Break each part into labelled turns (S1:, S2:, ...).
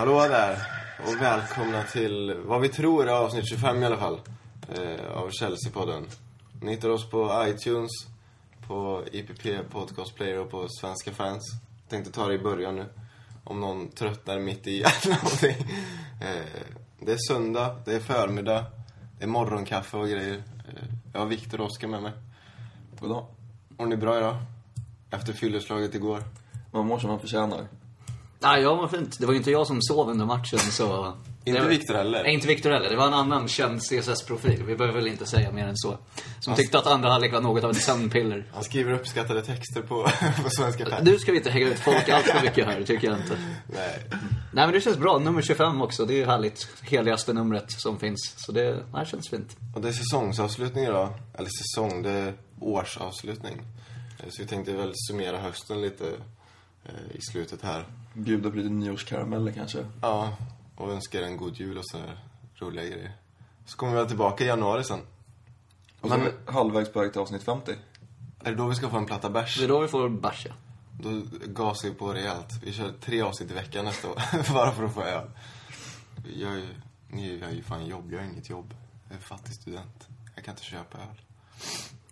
S1: Hallå där och välkomna till vad vi tror är avsnitt 25 i alla fall. Eh, av Chelsea-podden. Ni hittar oss på iTunes, på IPP Podcast Player och på Svenska fans. Tänkte ta det i början nu. Om någon tröttnar mitt i eller någonting. Eh, det är söndag, det är förmiddag, det är morgonkaffe och grejer. Eh, jag har Viktor och Oskar med mig.
S2: Goddag.
S1: Mår ni bra idag? Efter fylleslaget igår?
S2: Man mår som man förtjänar.
S3: Nej, jag var fint. Det var ju inte jag som sov under matchen, så...
S1: Inte
S3: Det var-
S1: Viktor heller?
S3: Nej, inte Viktor heller. Det var en annan känd CSS-profil. Vi behöver väl inte säga mer än så. Som tyckte att andra halvlek var något av ett sömnpiller.
S1: Han skriver uppskattade texter på, på Svenska fans.
S3: Nu ska vi inte hänga ut folk allt för mycket här, tycker jag inte.
S1: Nej.
S3: Nej, men det känns bra. Nummer 25 också. Det är ju härligt. Heligaste numret som finns. Så det, nej, känns fint.
S1: Och det är säsongsavslutning idag. Eller säsong, det är årsavslutning. Eh, Så vi tänkte väl summera hösten lite eh, i slutet här.
S2: Bjuda på lite nyårskarameller kanske.
S1: Ja, och önska er en god jul och sådär roliga grejer. Så kommer vi väl tillbaka i januari sen.
S2: Och så
S1: Men-
S2: är vi halvvägs på väg till avsnitt 50.
S1: Är det då vi ska få en platta bärs?
S3: Det är då vi får bärsa.
S1: Då gasar vi på rejält. Vi kör tre avsnitt i veckan nästa år. Bara för att få öl. Jag är ju, ni har ju fan jobb. Jag har inget jobb. Jag är fattig student. Jag kan inte köpa öl.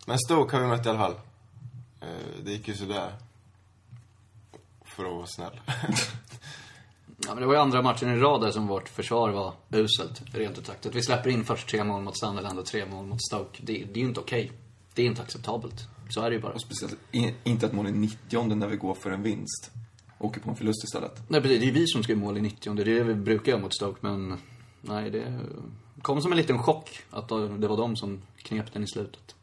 S1: Men Stoke har vi mött i alla fall. Eh, Det gick ju sådär. För att vara snäll.
S3: Ja, men det var ju andra matchen i rad där som vårt försvar var uselt, rent ut sagt. Att vi släpper in först tre mål mot Sunderland och tre mål mot Stoke. Det, det är ju inte okej. Det är inte acceptabelt. Så är det ju bara.
S2: Och speciellt inte ett mål i 90 när vi går för en vinst. Åker på en förlust istället.
S3: Nej precis, det är ju vi som ska göra mål i 90 Det är det vi brukar göra mot Stoke, men... Nej, det kom som en liten chock att det var de som knep den i slutet.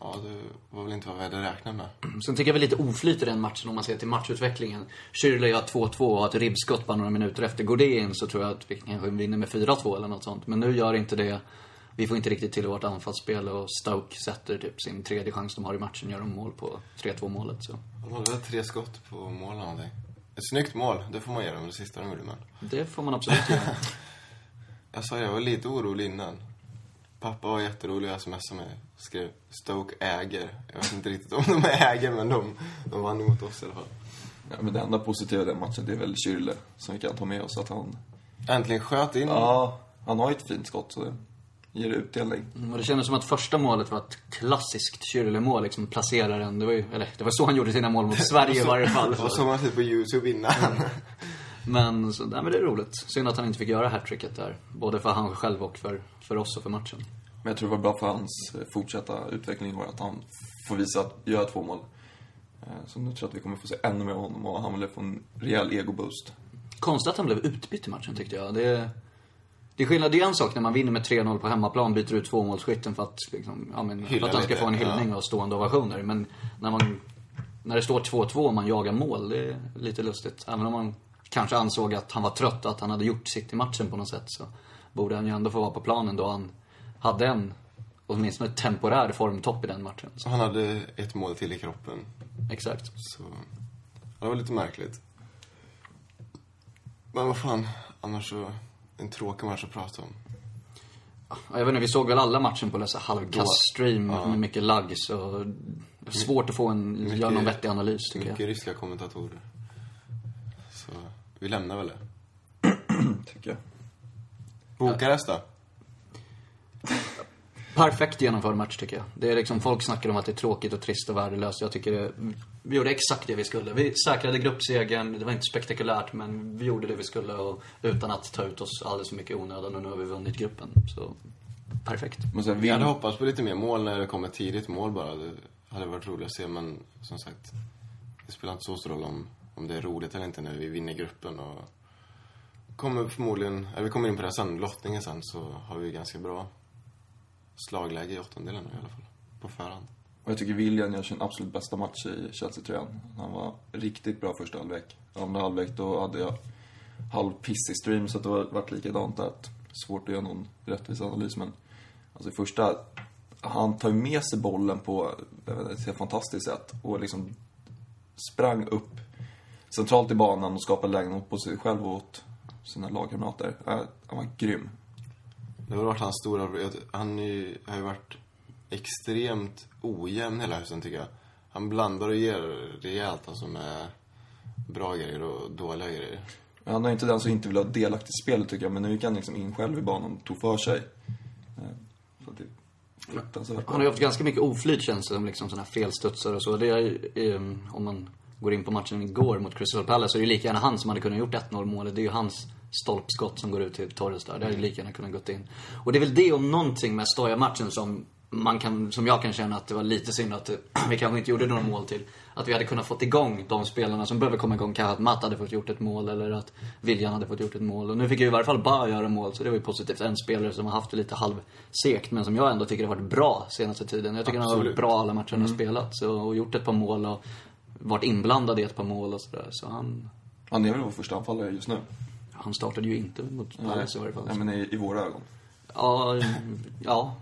S1: Ja, det var väl inte vad vi hade räknat med.
S3: Sen tycker jag väl lite oflyt i den matchen om man ser till matchutvecklingen. Schürrle gör 2-2 och har ett ribbskott bara några minuter efter. Går det in så tror jag att vi kanske vinner med 4-2 eller något sånt. Men nu gör inte det. Vi får inte riktigt till vårt anfallsspel och Stoke sätter typ sin tredje chans de har i matchen, gör de mål på 3-2 målet. Så
S1: De hade väl tre skott på mål eller någonting. Ett snyggt mål, det får man ge dem, det sista de gjorde men.
S3: det får man absolut göra.
S1: Jag sa jag var lite orolig innan. Pappa var jätterolig och smsade mig. Skrev Stoke äger. Jag vet inte riktigt om de äger men de, de vann emot oss i alla fall.
S2: Ja, men det enda positiva i den matchen, det är väl Kyrle som vi kan ta med oss. Att han,
S1: Äntligen sköt in.
S2: ja, han har ju ett fint skott så det ger utdelning.
S3: Mm, Och det kändes som att första målet var ett klassiskt Schürrle-mål, liksom placera den. Det var ju, eller det var så han gjorde sina mål mot Sverige i varje fall.
S1: Det var som man sett på Youtube innan.
S3: Men, så, nej, men det är roligt. Synd att han inte fick göra hattricket där. Både för han själv och för, för oss och för matchen.
S2: Men jag tror det var bra för hans eh, fortsatta utveckling i år att han får visa att göra två mål. Eh, Så nu tror jag att vi kommer få se ännu mer av honom och han vill få en rejäl egoboost.
S3: Konstigt att han blev utbytt i matchen tyckte jag. Det, det är skillnad, det är en sak när man vinner med 3-0 på hemmaplan, byter ut tvåmålsskytten för att, liksom, ja, men, för att han ska få en hyllning
S1: ja.
S3: och stående ovationer. Men när man, när det står 2-2 och man jagar mål, det är lite lustigt. Även om man kanske ansåg att han var trött, att han hade gjort sitt i matchen på något sätt, så borde han ju ändå få vara på planen då han hade en, åtminstone temporär formtopp i den matchen. Så,
S1: han hade ett mål till i kroppen.
S3: exakt.
S1: Så ja, det var lite märkligt. Men vad fan, annars så... En tråkig match att prata om.
S3: Ja, Jag vet inte, vi såg väl alla matchen på
S1: Då-
S3: halvkass stream
S1: ja.
S3: med mycket lag, så svårt att få en,
S1: Mycket-
S3: göra någon vettig analys tycker
S1: Mycket
S3: jag.
S1: ryska kommentatorer. Vi lämnar väl det.
S2: Tycker jag.
S1: Bukarest då?
S3: Perfekt genomförd match tycker jag. Det är liksom, folk snackar om att det är tråkigt och trist och värdelöst. Jag tycker det, vi gjorde exakt det vi skulle. Vi säkrade gruppsegern, det var inte spektakulärt men vi gjorde det vi skulle och utan att ta ut oss alldeles för mycket i onödan och nu har vi vunnit gruppen. Så, perfekt.
S2: Men sen
S1: Vi hade hoppats på lite mer mål när det kom ett tidigt mål bara. Det hade varit roligt att se, men som sagt. Det spelar inte så stor roll om, om det är roligt eller inte när vi vinner gruppen och kommer förmodligen, eller vi kommer in på det sen, lottningen sen, så har vi ganska bra slagläge i åttondelen nu i alla fall. På förhand.
S2: Och jag tycker William gör sin absolut bästa match i Chelsea-tröjan. Han var riktigt bra första halvlek. Andra halvlek, då hade jag halv piss i stream, så det var varit likadant där. Svårt att göra någon rättvis analys, men alltså i första, han tar ju med sig bollen på ett helt fantastiskt sätt och liksom sprang upp centralt i banan och skapade lägen åt på sig själv och åt sina lagkamrater. Han var grym.
S1: Det har varit hans stora... Han är ju- har ju varit extremt ojämn hela hösten tycker jag. Han blandar och ger rejält alltså med bra grejer och dåliga grejer.
S2: Han är inte den som inte vill ha delaktigt i spelet tycker jag, men nu gick han liksom in själv i banan och tog för sig. Eh, Så att det är fruktansvärt.
S3: Han har ju haft ganska mycket oflyt känns det som, liksom sådana här felstudsar och så. Det är, eh, om man går in på matchen igår mot Crystal Palace så är det ju lika gärna han som hade kunnat gjort 1-0 målet. Det är ju hans stolpskott som går ut till Torres där. Det hade ju lika gärna kunnat gått in. Och det är väl det om någonting med Stoja-matchen som man kan, som jag kan känna att det var lite synd att vi kanske inte gjorde några mål till. Att vi hade kunnat fått igång de spelarna som behöver komma igång. Kanske att Matt hade fått gjort ett mål eller att William hade fått gjort ett mål. Och nu fick ju i varje fall Ba göra mål, så det var ju positivt. En spelare som har haft det lite halvsekt, men som jag ändå tycker har varit bra senaste tiden. Jag tycker han har varit
S1: Absolut.
S3: bra alla matcher han har spelat. Så, och gjort ett par mål och varit inblandad i ett par mål och sådär. Så han,
S2: Han är väl vår första anfallare just nu.
S3: han startade ju inte mot Palace i varje fall.
S2: Nej, men i, i våra ögon.
S3: Ja, ja.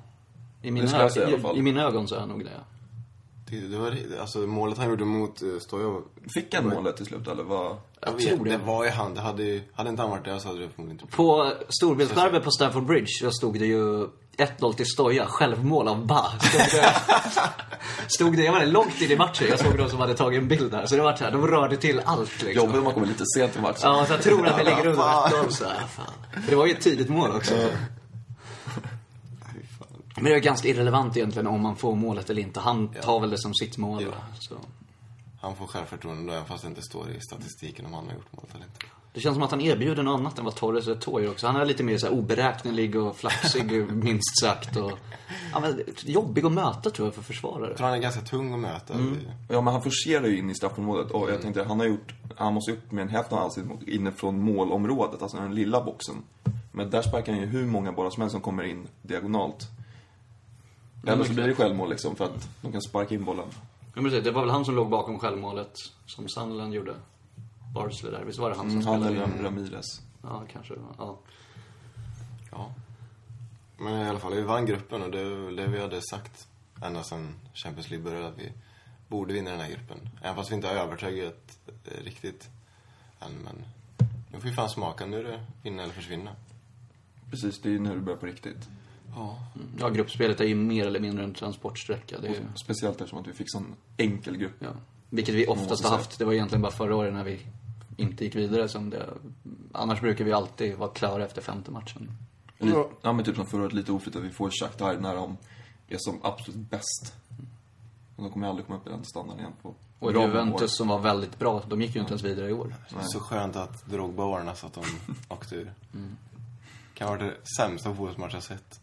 S3: I mina,
S2: fall.
S3: i, I mina ögon så är han nog det.
S1: Det, det var, alltså målet han gjorde mot uh, Stoja
S2: Fick han målet till slut eller vad?
S1: Jag
S3: Jag
S1: vet,
S3: tror det.
S1: det var ju han. Det hade, ju- hade inte han varit där så hade det förmodligen inte
S3: På storbildsskärmen på Stamford Bridge så stod det ju 1-0 till Stoja, självmål av Ba. Stod det, stod det, jag var det långt in i matchen, jag såg de som hade tagit en bild där. Så det var så här, de rörde till allt liksom.
S2: Jobbigt om man kommer lite sent i matchen.
S3: Ja, så jag tror att vi ligger under
S1: Fan.
S3: 1-0 så här, fan. För det var ju ett tidigt mål också. Men det är ganska irrelevant egentligen om man får målet eller inte. Han tar väl det som sitt mål.
S1: Ja.
S3: Så.
S1: Han får självförtroende då, även fast det inte står i statistiken om han har gjort målet eller inte.
S3: Det känns som att han erbjuder något annat än vad Torres och Toy också. Han är lite mer så här oberäknelig och flaxig, minst sagt. Och, ja, men, jobbig att möta tror jag för försvarare.
S1: Jag tror han är ganska tung att möta.
S2: Ja, men han forcerar ju in i straffområdet och jag tänkte, han har gjort, han måste upp med en hälften av all sitt inifrån målområdet, alltså den lilla boxen. Men där sparkar han ju hur många bollar som helst som kommer in diagonalt. Eller så blir det självmål liksom, för att de kan sparka in bollen.
S3: Ja, men precis, det var väl han som låg bakom självmålet som Sunderland gjorde. Barnsley där. Visst var det han som
S2: Mm, han
S3: spelade?
S2: eller Ramirez.
S3: Ja, kanske. Ja.
S1: Ja. Men i alla fall, vi vann gruppen och det är det vi hade sagt ända sedan Champions League började att vi borde vinna den här gruppen. Även fast vi inte har övertygat riktigt än, men nu får vi fan smaka. Nu är det vinna eller försvinna.
S2: Precis, det är nu det börjar på riktigt.
S1: Ja.
S3: ja, gruppspelet är ju mer eller mindre en transportsträcka. Det är, ju-
S2: Speciellt eftersom att vi fick sån enkel grupp.
S3: ja. Vilket vi oftast har haft. Det var egentligen bara förra året när vi inte gick vidare som det... Annars brukar vi alltid vara klara efter femte matchen.
S2: Lite, ja, men typ som förra året, lite oflyt att vi får Shakhtar när de är som absolut bäst. Men de kommer aldrig komma upp i den standarden igen på
S3: Och. Juventus som var väldigt bra, de gick ju inte ens vidare i år.
S1: Så skönt att Drogba varnade så att de åkte ur. Kan ha varit det sämsta fotbollsmatch jag sett.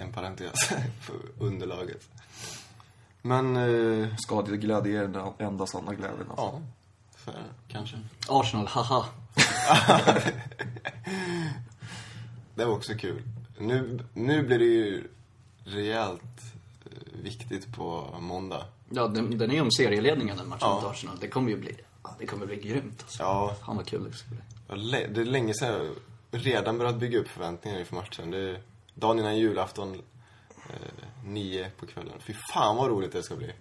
S1: En parentes för underlaget. Men, eh,
S2: Skadeglädje är den enda sanna glädjen. Alltså.
S1: ja. För, kanske.
S3: Arsenal, haha.
S1: Det var också kul. Nu, nu blir det ju rejält eh, viktigt på måndag.
S3: Ja, den, den är ju om serieledningen den matchen
S1: Ja.
S3: mot Arsenal. Det kommer ju bli, det kommer bli grymt alltså.
S1: Ja,
S3: Fan vad kul det ska bli.
S1: Det är länge sedan jag redan börjat bygga upp förväntningar inför matchen. Det är dagen innan julafton, eh, nio på kvällen. Fy fan vad roligt det ska bli.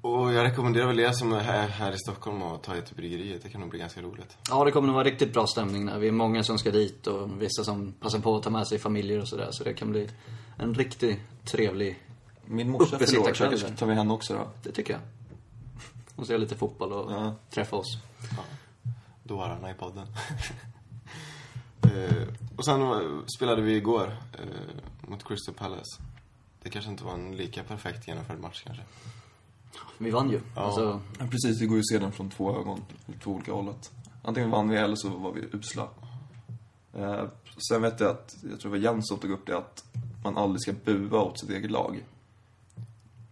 S1: Och jag rekommenderar väl er som är här, här i Stockholm att ta er till bryggeriet. Det kan nog bli ganska roligt.
S3: Ja, det kommer nog vara riktigt bra stämning där. Vi är många som ska dit och vissa som passar på att ta med sig familjer och sådär. Så det kan bli en riktigt trevlig,
S2: Min morsa fyller år,
S3: sitta
S2: så kanske tar vi henne också då.
S3: det tycker jag. Och se lite fotboll och
S2: Ja.
S3: träffa oss.
S1: Dårarna i podden. och sen eh, spelade vi igår eh, mot Crystal Palace. Det kanske inte var en lika perfekt genomförd match kanske.
S3: Vi vann ju.
S1: Ja.
S3: Alltså,
S2: Ja, precis, det går ju att se den från två ögon, två olika hållet. Antingen vann vi eller så var vi usla. Eh, sen vet jag att, jag tror det var Jens som tog upp det, att man aldrig ska bua åt sitt eget lag.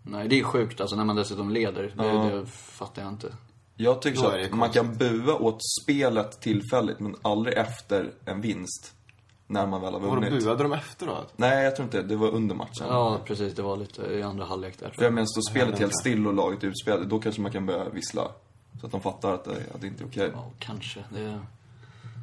S3: nej, det är sjukt alltså när man dessutom leder. Det,
S2: Ja.
S3: det fattar jag inte.
S2: Jag tycker så att man kan bua åt spelet tillfälligt, men aldrig efter en vinst. När man väl har
S1: Vadå,
S2: vunnit.
S1: buade de efteråt?
S2: Nej, jag tror inte det. Det var under matchen.
S3: Ja, precis. Det var lite i andra halvlek där.
S2: För jag menar, står spelet helt still och laget är utspelat, då kanske man kan börja vissla. Så att de fattar att det, att det inte är okej.
S3: Ja, kanske. Det...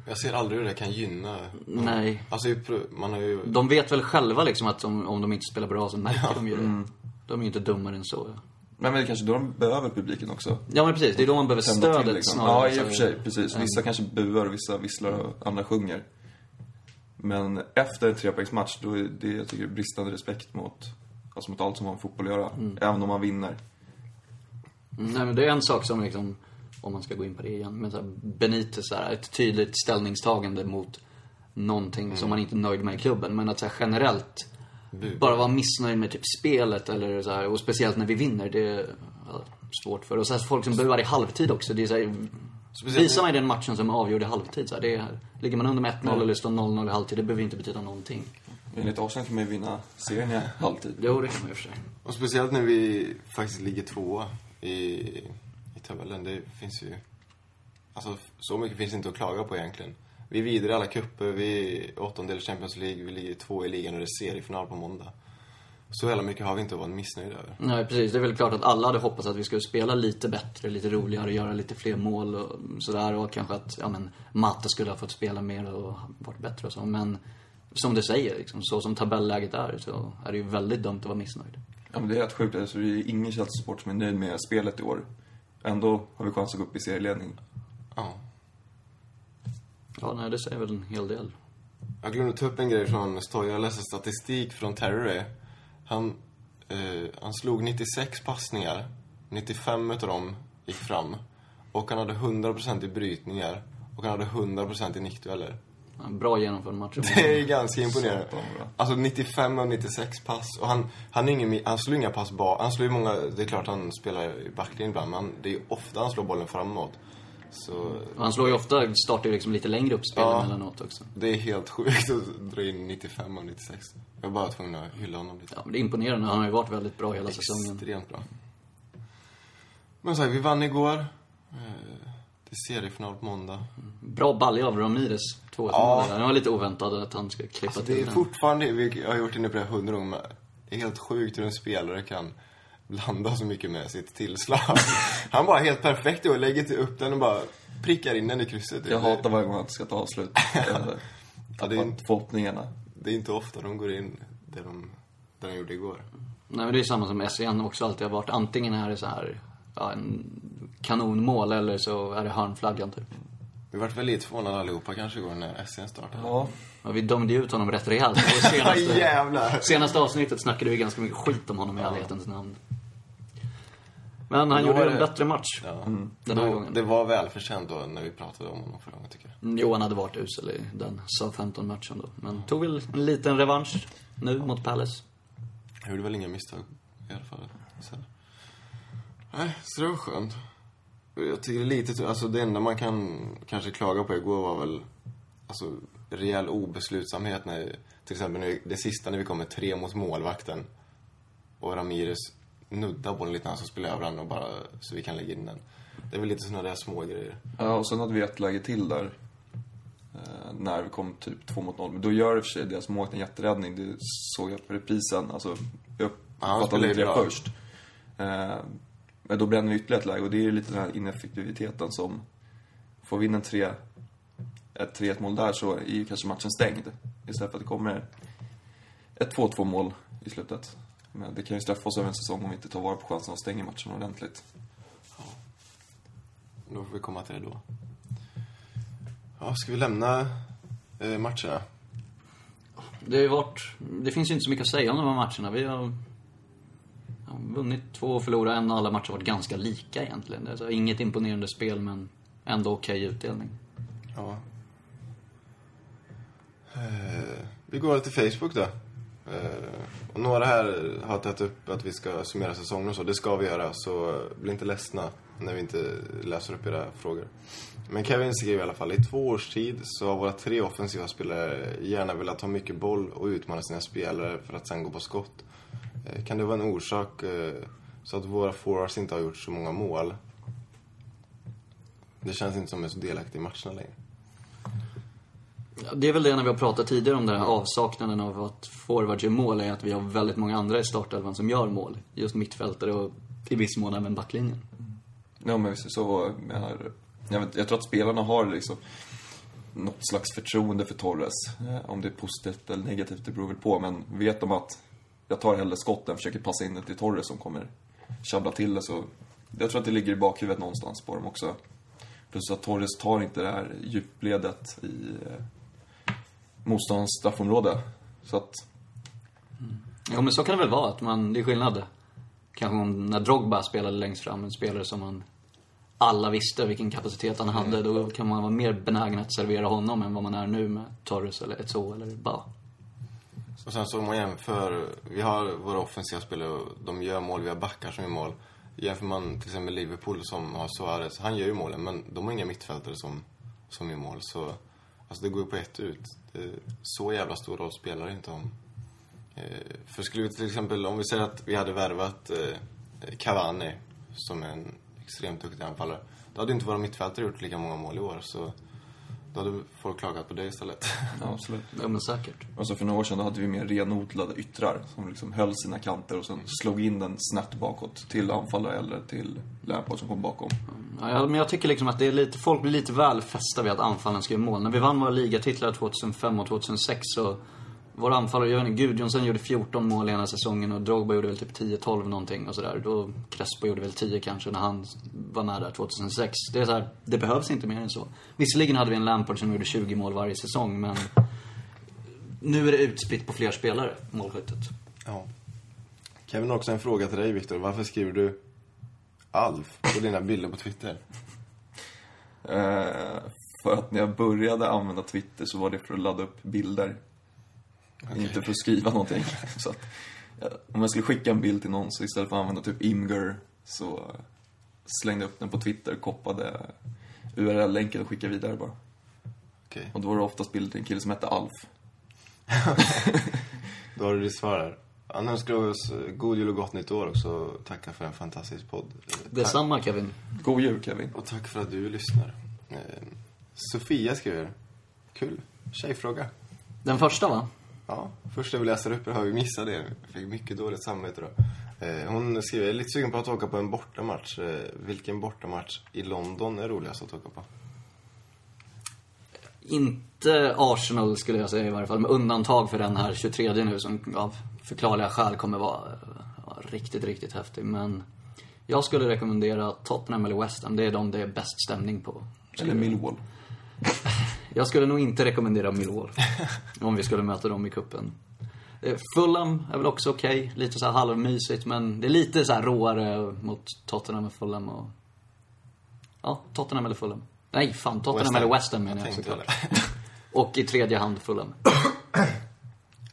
S1: Jag ser aldrig hur det kan gynna.
S3: Nej.
S1: Alltså, man har ju...
S3: De vet väl själva liksom att om, om de inte spelar bra så märker de ju det.
S2: Mm.
S3: De är ju inte dummare än så.
S2: Men, men det är kanske då de behöver publiken också.
S3: Ja men precis, det är då man behöver
S2: Tända
S3: stödet
S2: till, liksom.
S3: snarare.
S2: Ja, i och för sig. Precis. Vissa kanske buar och vissa visslar och andra sjunger. Men efter en trepoängsmatch, då är det, jag tycker, bristande respekt mot, alltså mot allt som har med fotboll att göra.
S3: Mm.
S2: Även om man vinner.
S3: Mm, Nej men det är en sak som liksom om man ska gå in på det igen. Men så här, Benitez, så här, ett tydligt ställningstagande mot någonting som man inte är nöjd med i klubben. Men att så här, generellt bara vara missnöjd med typ spelet eller så här, och speciellt när vi vinner, det är svårt för. Och så här, folk som buar i halvtid också, det är så här,
S1: Speciellt
S3: Visa mig den matchen som är avgjord i halvtid. Så här, det är, ligger man under med 1-0 eller står 0-0 i halvtid, det behöver inte betyda någonting.
S2: Enligt Arsenal kan man ju vinna serien i halvtid.
S3: Jo, det kan man ju för sig.
S1: Och speciellt när vi faktiskt ligger tvåa i, i tabellen. Det finns ju... Alltså, så mycket finns inte att klaga på egentligen. Vi är vidare i alla cuper, vi är åttondel i Champions League, vi ligger två i ligan och det är seriefinal på måndag. Så jävla mycket har vi inte vara missnöjda över.
S3: Nej, precis. Det är väl klart att alla hade hoppats att vi skulle spela lite bättre, lite roligare, göra lite fler mål och sådär. Och kanske att, ja men, Matte skulle ha fått spela mer och varit bättre och så. Men som du säger, liksom, så som tabelläget är så är det ju väldigt dumt att vara missnöjd.
S2: Ja, men det är rätt sjukt. Alltså, det är ingen Chelsea-support som är nöjd med spelet i år. Ändå har vi chans att gå upp i serieledning.
S1: Ja.
S3: Ja, nej, det säger väl en hel del.
S1: Jag glömde ta upp en grej från Stoja. Jag läste statistik från Terry. Han, eh, han slog 96 passningar. 95 utav dem gick fram. Och han hade 100% i brytningar. Och han hade 100% i nickdueller.
S3: Bra genomförd match.
S1: Det är ganska imponerande. Alltså 95 av 96 pass. Och han, han, är ingen, han slår inga pass bak. Han slår ju många, det är klart han spelar i backlinjen ibland. Men det är ju ofta han slår bollen framåt. Så
S3: Och han slår ju ofta, startar ju liksom lite längre upp spelen
S1: Ja.
S3: emellanåt också.
S1: det är helt sjukt att dra in 95 av 96. Jag var bara tvungen att hylla honom lite.
S3: Ja, men det är imponerande. Han har ju varit väldigt bra hela säsongen.
S1: Extremt bra. Men så här, vi vann igår. Eh, Det är seriefinal på måndag.
S3: Bra balja av Ramirez. 2-1
S1: Ja.
S3: Det var lite oväntat att han ska klippa
S1: Alltså,
S3: till
S1: det är
S3: den.
S1: fortfarande, vi har gjort det nu på det hundra gånger, det är helt sjukt hur en spelare kan blanda så mycket med sitt tillslag. Han bara helt perfekt och lägger upp den och bara prickar in den i krysset.
S2: Jag hatar varje gång han ska ta avslut.
S1: Ja, det är-
S2: tappat förhoppningarna.
S1: Det är inte ofta de går in där de, där de gjorde igår.
S3: Nej, men det är samma som SCN också alltid har varit. Antingen är det så här, ja, en kanonmål eller så är det hörnflaggan typ.
S1: Vi vart väl lite förvånade allihopa kanske igår när SCN startade.
S2: Ja,
S3: Ja, vi dömde ju ut honom rätt rejält.
S1: Ja,
S3: senaste, senaste avsnittet snackade vi ganska mycket skit om honom i ärlighetens namn. Men han gjorde
S1: var
S3: en
S1: det-
S3: bättre match.
S1: Ja.
S3: Den här
S1: Då,
S3: gången.
S1: det var välförtjänt då när vi pratade om honom förra gången tycker jag.
S3: Mm, Jo, han hade varit usel i den Southampton-matchen då. Men tog väl en liten revansch nu mot Palace.
S1: Jag gjorde väl inga misstag i alla fall. Sen. Nej, så det var skönt. Jag tycker det lite, alltså det enda man kan kanske klaga på igår var väl, alltså rejäl obeslutsamhet när, till exempel när vi, det sista när vi kom med tre mot målvakten. Och Ramirez nuddar bollen lite när han ska spela över den och bara, så vi kan lägga in den. Det är väl lite sådana där små grejer.
S2: Ja, och sen hade vi ett läge till där. Eh, när vi kom typ två mot noll. Men då gör i och för sig deras målvakt en jätteräddning. Det såg jag på reprisen. Alltså, jag uppfattade
S1: spelar
S2: inte det först. Eh, men då bränner vi ytterligare ett läge och det är ju lite den här ineffektiviteten som... Får vi in en tre, ett 3-1 mål där så är ju kanske matchen stängd. Istället för att det kommer ett 2-2 mål i slutet. Men det kan ju straffa oss över en säsong om vi inte tar vara på chansen och stänger matchen ordentligt.
S1: Då får vi komma till det då. Ja, ska vi lämna eh, matcherna?
S3: Det har ju varit... Det finns ju inte så mycket att säga om de här matcherna. Vi har ja, vunnit två och förlorat en och alla matcher har varit ganska lika egentligen. Det är alltså inget imponerande spel men ändå okej utdelning.
S1: Ja. Eh, vi går till Facebook då. Eh, och några här har tagit upp att vi ska summera säsongen och så. Det ska vi göra, så bli inte ledsna när vi inte läser upp era frågor. Men Kevin skrev i alla fall, i två års tid så har våra tre offensiva spelare gärna velat ha mycket boll och utmana sina spelare för att sen gå på skott. Eh, kan det vara en orsak eh, så att våra forwards inte har gjort så många mål? Det känns inte som att de är så delaktiga i matcherna längre.
S3: Ja, Det är väl det när vi har pratat tidigare om den här avsaknaden av att forwards gör mål, är att vi har väldigt många andra i startelvan som gör mål. Just mittfältare och i viss mån även backlinjen.
S2: Ja, men visst, så menar, jag, vet, jag tror att spelarna har liksom något slags förtroende för Torres. Eh, om det är positivt eller negativt, det beror väl på. Men vet de att jag tar hellre skotten, försöker passa in det till Torres som kommer tjabbla till det så... Jag tror att det ligger i bakhuvudet någonstans på dem också. Plus att Torres tar inte det här djupledet i eh, motståndarens straffområde. Så att,
S3: Jo, men så kan det väl vara. Att man, det är skillnad. Kanske om när Drogba spelade längst fram, en spelare som man alla visste vilken kapacitet han hade, då kan man vara mer benägen att servera honom än vad man är nu med Torres eller Eto'o eller Ba.
S1: Och sen så om man jämför, vi har våra offensiva spelare och de gör mål, vi har backar som gör mål. Jämför man till exempel Liverpool som har Suarez, han gör ju målen men de har inga mittfältare som, som gör mål. Så alltså det går ju på ett ut. Det, så jävla stor roll spelar det inte om. Eh, för skulle vi till exempel, om vi säger att vi hade värvat eh, Cavani som är en extremt duktig anfallare. Då hade inte våra mittfältare gjort lika många mål i år så då hade folk klagat på det istället.
S2: Ja, absolut.
S3: Ja, men säkert.
S2: Alltså för några år sedan då hade vi mer renodlade yttrar som liksom höll sina kanter och sen slog in den snett bakåt till anfallare eller till Lampard som kom bakom.
S3: Ja, jag- men jag tycker liksom att det är lite, folk blir lite väl fästa vid att anfallen ska göra mål. När vi vann våra ligatitlar 2005 och 2006 så våra anfallare, jag vet inte, Gudjonsson gjorde 14 mål i ena säsongen och Drogba gjorde väl typ 10-12 någonting och sådär. Då Crespo gjorde väl 10 kanske när han var med där 2006. Det är så här, det behövs inte mer än så. Visserligen hade vi en Lampard som gjorde 20 mål varje säsong men nu är det utspritt på fler spelare, målskyttet.
S1: Ja. Kevin har också en fråga till dig, Viktor. Varför skriver du Alf på dina bilder på Twitter?
S2: Eh, för att när jag började använda Twitter så var det för att ladda upp bilder. Inte för att skriva någonting. Så att, eh, om jag skulle skicka en bild till någon så istället för att använda typ Imgur så slängde jag upp den på Twitter, koppade URL-länken och skickade vidare bara.
S1: Okej,
S2: Och då var det oftast bilder till en kille som hette Alf.
S1: då har du ditt svar här. Han önskar oss eh, god jul och gott nytt år också. Tacka för en fantastisk podd. Tack.
S3: Detsamma Kevin.
S2: God jul Kevin.
S1: Och tack för att du lyssnar. Eh, Sofia skriver. Kul. Tjejfråga.
S3: Den första va?
S1: Ja, första vi läser upp har vi missat det. Jag fick mycket dåligt samvete då. Eh, hon skriver, jag är lite sugen på att åka på en bortamatch. Eh, vilken bortamatch i London är roligast att åka på?
S3: Inte Arsenal skulle jag säga i varje fall, med undantag för den här 23 nu som av förklarliga skäl kommer vara ja, riktigt, riktigt häftig. Men jag skulle rekommendera Tottenham eller West Ham. Det är de det är bäst stämning på.
S2: Eller Millwall.
S3: Jag skulle nog inte rekommendera Millwall. om vi skulle möta dem i kuppen. Eh, Fulham är väl också okej. Lite så här halvmysigt, men det är lite så här råare mot Tottenham och Fulham och... Ja, Tottenham eller Fulham. Nej, fan. Tottenham
S1: West
S3: eller West Ham menar jag
S1: Jag
S3: såklart. Och i tredje hand Fulham.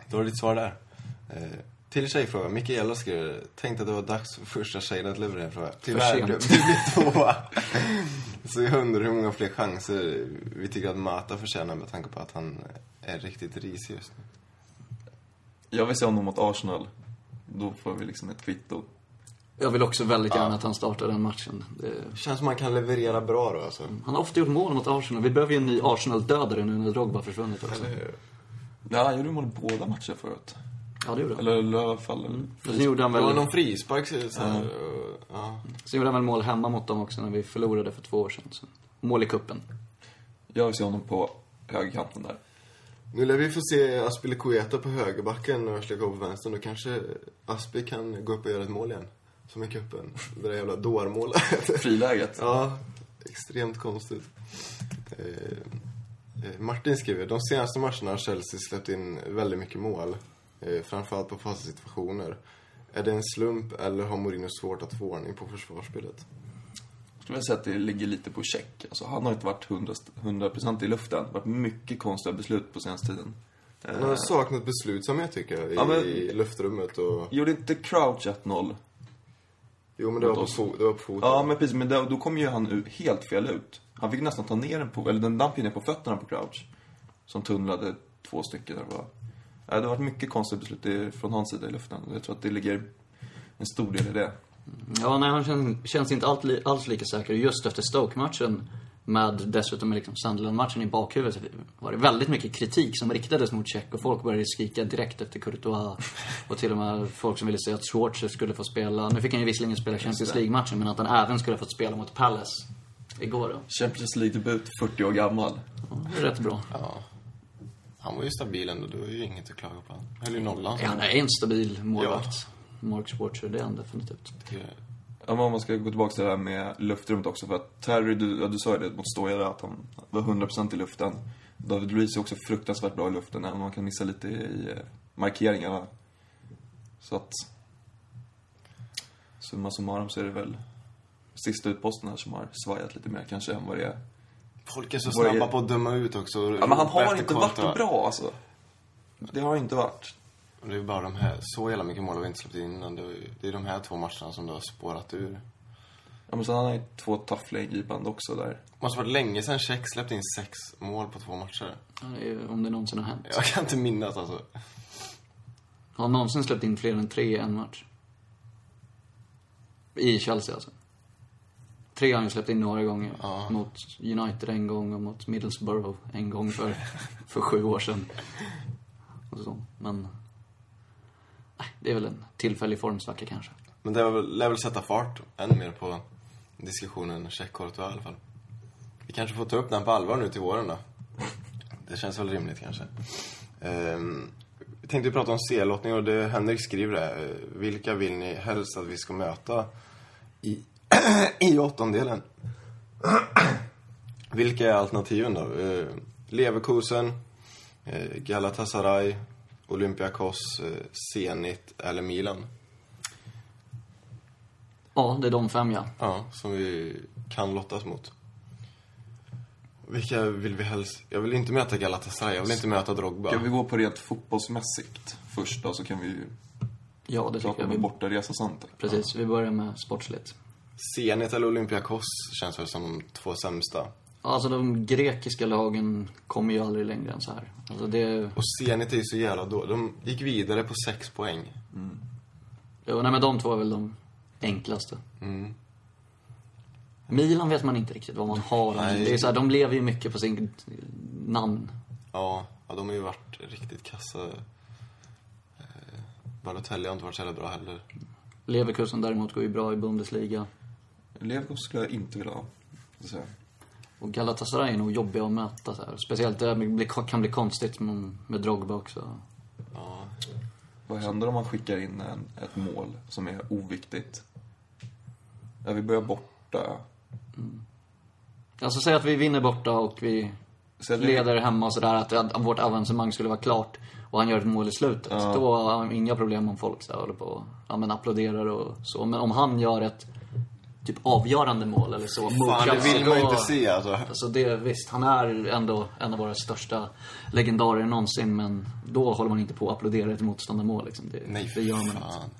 S1: Då har du ditt svar där. Eh, till tjejfråga. Mikaela skriver, tänkte att det var dags för första tjejen att leverera en fråga. Tyvärr, du blir tvåa. Så jag undrar hur många fler chanser vi tycker att Mata förtjänar med tanke på att han är riktigt risig just nu.
S2: Jag vill se honom mot Arsenal. Då får vi liksom ett kvitto.
S3: Jag vill också väldigt gärna att han startar den matchen. Det...
S1: Känns som han kan leverera bra då alltså.
S3: Han har ofta gjort mål mot Arsenal. Vi behöver ju en ny Arsenal-dödare nu när Drogba försvunnit också.
S2: Ja, han gjorde mål båda matcherna förut.
S3: Ja, det gjorde han.
S2: Eller i alla fall...
S3: Sen gjorde han
S1: Det var
S3: väl,
S1: någon frispark så här, och, ja.
S3: sen gjorde han väl mål hemma mot dem också när vi förlorade för två år sedan. Så. Mål i kuppen.
S2: Jag vill se honom på högerkanten där.
S1: Nu lär vi få se Aspilicueta på högerbacken och Cole på vänstern. Då kanske Aspi kan gå upp och göra ett mål igen. Som i cupen. Det där jävla dårmålet.
S2: Friläget.
S1: ja, extremt konstigt. Eh, eh, Martin skriver, de senaste matcherna har Chelsea släppt in väldigt mycket mål. Eh, framförallt på fasta situationer. Är det en slump eller har Mourinho svårt att få ordning på försvarsspelet?
S2: Jag skulle säga att det ligger lite på check. Alltså, han har inte varit 100%, 100 i luften. Det har varit mycket konstiga beslut på senaste tiden.
S1: Han har saknat beslutsamhet tycker jag i,
S2: Ja, men-
S1: i luftrummet och...
S2: Gjorde inte Crouch 1-0?
S1: Jo men det var på, det var på foten.
S2: Ja, men precis. Men då, då kom ju han ut helt fel ut. Han fick nästan ta ner den på, eller den damp ju ner på fötterna på Crouch. Som tunnlade två stycken var. Ja, det har varit mycket konstiga beslut från hans sida i luften. Och Jag tror att det ligger en stor del i det.
S3: Ja, nej, han känns, känns inte allt, alls lika säker. Just efter Stoke-matchen, med dessutom liksom Sunderland-matchen i bakhuvudet, så var det väldigt mycket kritik som riktades mot Tjeck och folk började skrika direkt efter Courtois. Och till och med folk som ville säga att Schwarzer skulle få spela. Nu fick han ju visserligen spela Champions League-matchen, men att han även skulle ha fått spela mot Palace igår då.
S2: Champions League-debut, 40 år gammal.
S3: Ja, det är rätt bra.
S1: Ja. Han var ju stabil ändå, det var ju inget att klaga på. Han höll ju nollan.
S3: Ja, han är en stabil målvakt. Mark Schwarzer, det är han definitivt.
S1: Det-
S2: Ja, men om man ska gå tillbaka till det här med luftrummet också. För att Terry, du, ja, du sa ju det mot Stoja där, att han var 100% i luften. David Luiz är också fruktansvärt bra i luften, även om man kan missa lite i, i eh, markeringarna. Så att... Summa summarum så är det väl sista utposten här som har svajat lite mer kanske än vad det är.
S1: Folk är så
S2: Våra-
S1: snabba på att döma ut också.
S2: Ja, men han har inte varit
S1: kontra.
S2: bra alltså. Det har inte varit.
S1: Det är bara de här, så jävla mycket mål har vi inte släppt in innan. Det är- Det är de här två matcherna som det har spårat ur.
S2: Ja, men sen har han ju två taffliga ingripande också där.
S1: Det måste varit länge sedan Tjeck släppte in sex mål på två matcher.
S3: Ja, det är ju- Om det någonsin har hänt.
S1: Jag kan inte minnas alltså.
S3: Har han någonsin släppt in fler än tre i en match? I Chelsea alltså. Tre har han släppt in några gånger.
S1: Ja.
S3: Mot United en gång och mot Middlesbrough en gång för, för sju år sedan. Och så. Men... Nej, det är väl en tillfällig formsvacka kanske.
S1: Men det lär väl sätta fart ännu mer på diskussionen Tjeck-Courtois i alla fall. Vi kanske får ta upp den på allvar nu till våren då. Det känns väl rimligt kanske. Ehm, vi tänkte prata om C-lottning och det Henrik skriver. Eh, Vilka vill ni helst att vi ska möta i, i åttondelen? Vilka är alternativen då? Eh, Leverkusen, eh, Galatasaray, Olympiakos, eh, Zenit eller Milan?
S3: Ja, det är de fem ja.
S1: Ja, som vi kan lottas mot. Vilka vill vi helst... Jag vill inte möta Galatasaray, jag vill inte möta Drogba.
S2: Ska vi gå på rent fotbollsmässigt först då, så kan vi ju
S3: Ja, det tycker
S2: prata
S3: jag.
S2: om
S3: Vi,
S2: en bortaresa sen.
S3: precis, vi börjar med sportsligt.
S1: Zenit eller Olympiakos känns väl som de två sämsta.
S3: Alltså de grekiska lagen kommer ju aldrig längre än så här. Alltså det...
S1: Och Zenit är ju så jävla då. De gick vidare på sex poäng.
S3: Jo, nej men de två är väl de enklaste.
S1: Mm.
S3: Milan vet man inte riktigt vad man har.
S1: Nej.
S3: Det är så här, de lever ju mycket på sin namn.
S1: Ja, ja, de har ju varit riktigt kassa. Eh, Balotelli har inte varit så jävla bra heller.
S3: Leverkusen däremot går ju bra i Bundesliga.
S2: Leverkusen skulle jag inte vilja ha. Så.
S3: Och Galatasaray är nog jobbiga att möta. Så här. Speciellt det kan bli konstigt med, med Drogba också.
S1: Ja,
S2: Vad händer om man skickar in en, ett mål som är oviktigt? Ja, vi börjar borta.
S3: Alltså säg att vi vinner borta och vi
S2: det-
S3: leder hemma och sådär. Att, att vårt avancemang skulle vara klart. Och han gör ett mål i slutet.
S2: Ja.
S3: Då har han inga problem om folk så här, håller på och ja, men applåderar och så. Men om han gör ett typ avgörande mål eller så.
S1: fan, det vill man ju inte se alltså.
S3: Alltså det, visst, han är ändå en av våra största legendarer någonsin. Men då håller man inte på att applådera ett motståndarmål liksom. Det,
S1: Nej,
S3: det gör man
S1: fan.
S3: inte.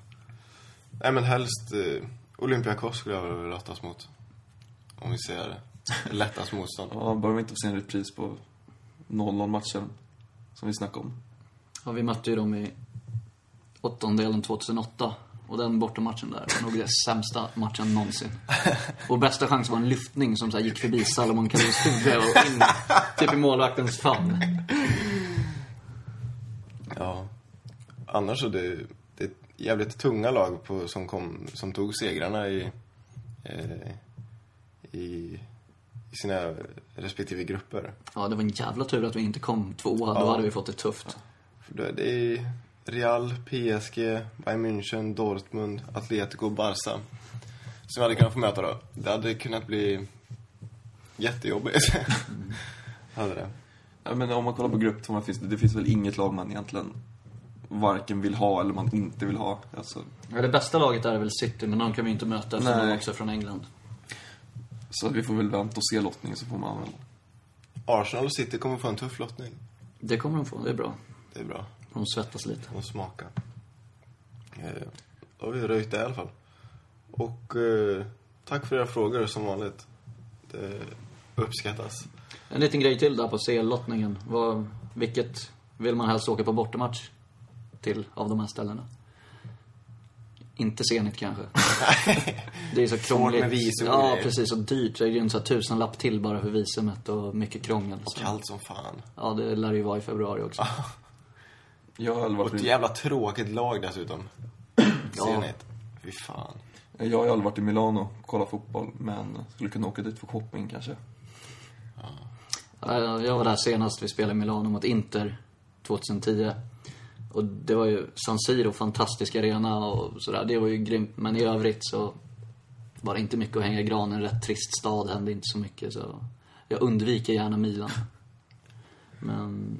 S1: Nej, men helst eh, Olympiakos skulle jag vilja lottas mot. Om vi ser lättast motstånd.
S2: Ja, bör vi inte få se en repris på 0-0-matchen som vi snackade om?
S3: Ja, vi mötte ju dem i åttondelen 2008. Och den bortamatchen där var nog den sämsta matchen någonsin. Vår bästa chans var en lyftning som så gick förbi Salomon Kaluls huvud och in typ i målvaktens famn.
S1: Ja. Annars så det, det är jävligt tunga lag på, som, kom, som tog segrarna i, eh, i, i sina respektive grupper.
S3: Ja, det var en jävla tur att vi inte kom tvåa. Då
S1: Ja.
S3: hade vi fått det tufft.
S1: För då är det är Real, PSG, Bayern München, Dortmund, Atletico och Barca. Som vi hade kunnat få möta då. Det hade kunnat bli jättejobbigt. hade det.
S2: Ja, men om man kollar på grupptvåorna finns det, det finns väl inget lag man egentligen varken vill ha eller man inte vill ha. Alltså,
S3: Ja, det bästa laget är väl City, men de kan vi inte möta
S2: Nej.
S3: de också är från England.
S2: så vi får väl vänta och se lottningen så får man väl...
S1: Arsenal och City kommer få en tuff lottning.
S3: Det kommer de få, det är bra.
S1: Det är bra.
S3: De svettas lite.
S1: och smaka. Eh, då har vi röjt det i alla fall. Och eh, tack för era frågor som vanligt. Det uppskattas.
S3: En liten grej till där på CL-lottningen. Vilket vill man helst åka på bortamatch till av de här ställena? Inte Zenit kanske. Det är så krångligt.
S1: med visum
S3: Ja, precis. Och dyrt. Det är ju en sån tusenlapp till bara för visumet och mycket krångel.
S1: Och kallt som fan.
S3: Ja, det lär ju vara i februari också.
S2: Jag har aldrig
S1: Och ett
S2: varit, i,
S1: jävla tråkigt lag dessutom.
S3: Ja.
S1: Zenit. Fy fan.
S2: jag har aldrig varit i Milano och kollat fotboll, men skulle kunna åka dit för shopping kanske.
S3: Ja, Jag var där senast vi spelade i Milano mot Inter 2010. Och det var ju San Siro, fantastisk arena och sådär. Det var ju grymt. Men i övrigt så var det inte mycket att hänga i granen. Rätt trist stad, hände inte så mycket. Så jag undviker gärna Milan. Men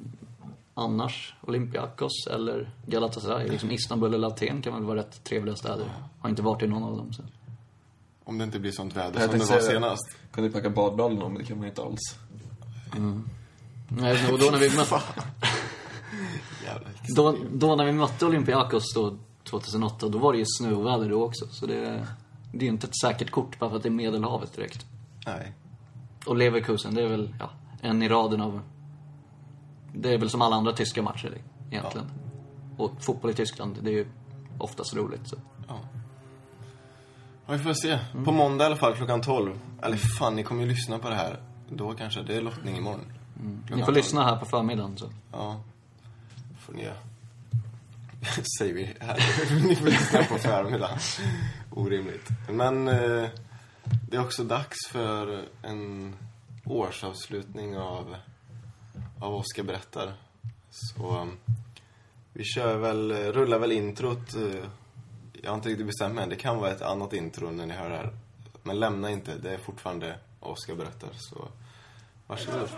S3: annars, Olympiakos eller Galatasaray. Liksom Istanbul eller Aten kan väl vara rätt trevliga städer. Har inte varit i någon av dem. Så.
S1: Om det inte blir sånt väder
S2: Jag
S1: som det var senast.
S2: Kunde packa badbrallorna, men det kan man inte alls.
S3: Nej, och då när vi mötte, då, då när vi mötte Olympiakos då, 2008, då var det ju snöväder då också. Så det, det är ju inte ett säkert kort bara för att det är Medelhavet direkt.
S1: Nej.
S3: Och Leverkusen, det är väl ja, en i raden av... Det är väl som alla andra tyska matcher egentligen. Och fotboll i Tyskland, det är ju oftast roligt. Så.
S1: Ja, vi får se. På måndag i alla fall klockan 12. Eller fan, ni kommer ju lyssna på det här. Då kanske. Det är lottning imorgon.
S3: Ni
S1: Klockan
S3: får
S1: 12.
S3: lyssna här på förmiddagen. Så.
S1: Ja. får ni göra. Säger vi här. ni får lyssna på förmiddagen. Orimligt. Men eh, det är också dags för en årsavslutning av, av Oskar berättar. Så um, vi kör väl, rullar väl introt. Eh, jag har inte riktigt bestämt mig än. Det kan vara ett annat intro när ni hör det här. Men lämna inte, det är fortfarande Oskar berättar. Så varsågod.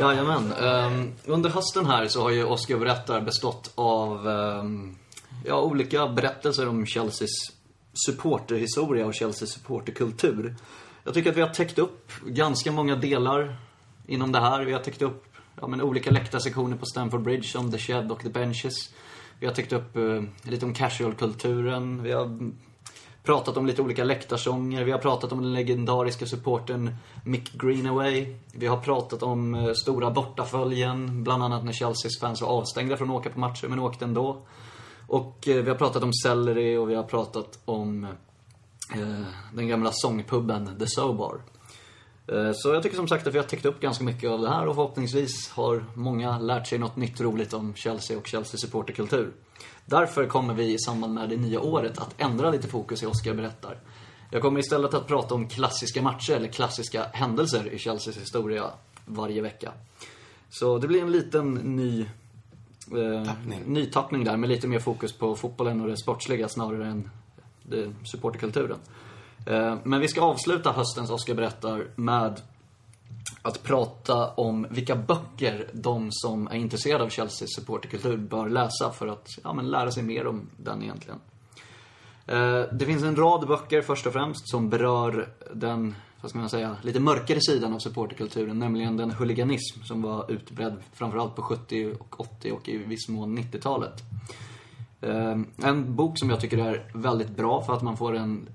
S3: Jajamän. Um, under hösten här så har ju Oscar berättar bestått av um, ja, olika berättelser om Chelseas supporterhistoria och Chelseas supporterkultur. Jag tycker att vi har täckt upp ganska många delar inom det här. Vi har täckt upp ja, men olika läktarsektioner på Stamford Bridge, om The Shed och The Benches. Vi har täckt upp uh, lite om casual-kulturen. Vi har pratat om lite olika läktarsånger. Vi har pratat om den legendariska supporten Mick Greenaway. Vi har pratat om eh, stora bortaföljen, bland annat när Chelseas fans var avstängda från att åka på matcher, men åkte ändå. Och eh, vi har pratat om Celery och vi har pratat om eh, den gamla sångpubben The Sobar. Eh, Så jag tycker som sagt att vi har täckt upp ganska mycket av det här och förhoppningsvis har många lärt sig något nytt roligt om Chelsea och Chelsea supporterkultur. Därför kommer vi i samband med det nya året att ändra lite fokus i Oscar berättar. Jag kommer istället att prata om klassiska matcher eller klassiska händelser i Chelseas historia varje vecka. Så det blir en liten ny eh,
S1: Tappning.
S3: nytappning där med lite mer fokus på fotbollen och det sportsliga snarare än det, supporterkulturen. Eh, men vi ska avsluta höstens Oscar berättar med att prata om vilka böcker de som är intresserade av Chelseas supporterkultur bör läsa för att ja, men lära sig mer om den egentligen. Eh, det finns en rad böcker först och främst som berör den, vad ska man säga, lite mörkare sidan av supporterkulturen, nämligen den huliganism som var utbredd framförallt på 70 och 80 och i viss mån 90-talet. Eh, en bok som jag tycker är väldigt bra för att man får en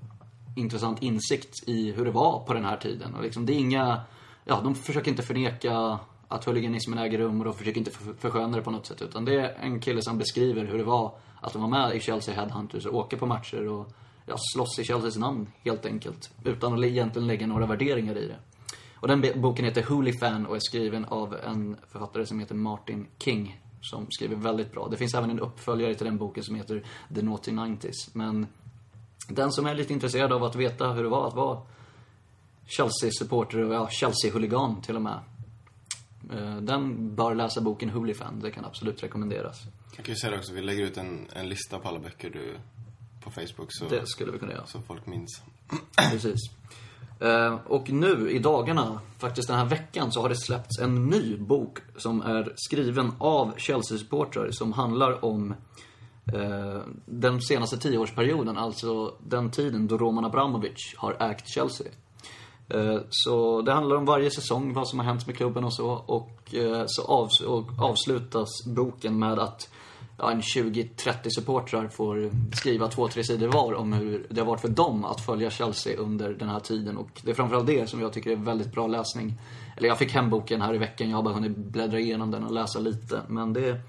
S3: intressant insikt i hur det var på den här tiden. Och liksom, det är inga, ja, de försöker inte förneka att huliganismen äger rum och de försöker inte försköna det på något sätt. Utan det är en kille som beskriver hur det var att vara med i Chelsea Headhunters och åka på matcher och ja, slåss i Chelseas namn helt enkelt. Utan att egentligen lägga några värderingar i det. Och den boken heter Holy Fan och är skriven av en författare som heter Martin King. Som skriver väldigt bra. Det finns även en uppföljare till den boken som heter The Naughty 90s. Men den som är lite intresserad av att veta hur det var att vara Chelsea-supporter och ja, Chelsea-huligan till och med. eh, Den bör läsa boken Hoolifan. Det kan absolut rekommenderas.
S1: Jag kan ju säga det också, vi lägger ut en, en lista på alla böcker du på Facebook så,
S3: Det skulle vi kunna göra.
S1: så folk minns.
S3: Precis. Eh, Och nu i dagarna, faktiskt den här veckan, så har det släppts en ny bok som är skriven av Chelsea-supportrar som handlar om Eh, den senaste tioårsperioden, alltså den tiden då Roman Abramovic har ägt Chelsea. Eh, så det handlar om varje säsong, vad som har hänt med klubben och så. Och eh, så avs- och avslutas boken med att ja, en 20-30 supportrar får skriva två, tre sidor var om hur det har varit för dem att följa Chelsea under den här tiden. Och det är framförallt det som jag tycker är väldigt bra läsning. Eller jag fick hem boken här i veckan, jag har bara hunnit bläddra igenom den och läsa lite. Men det är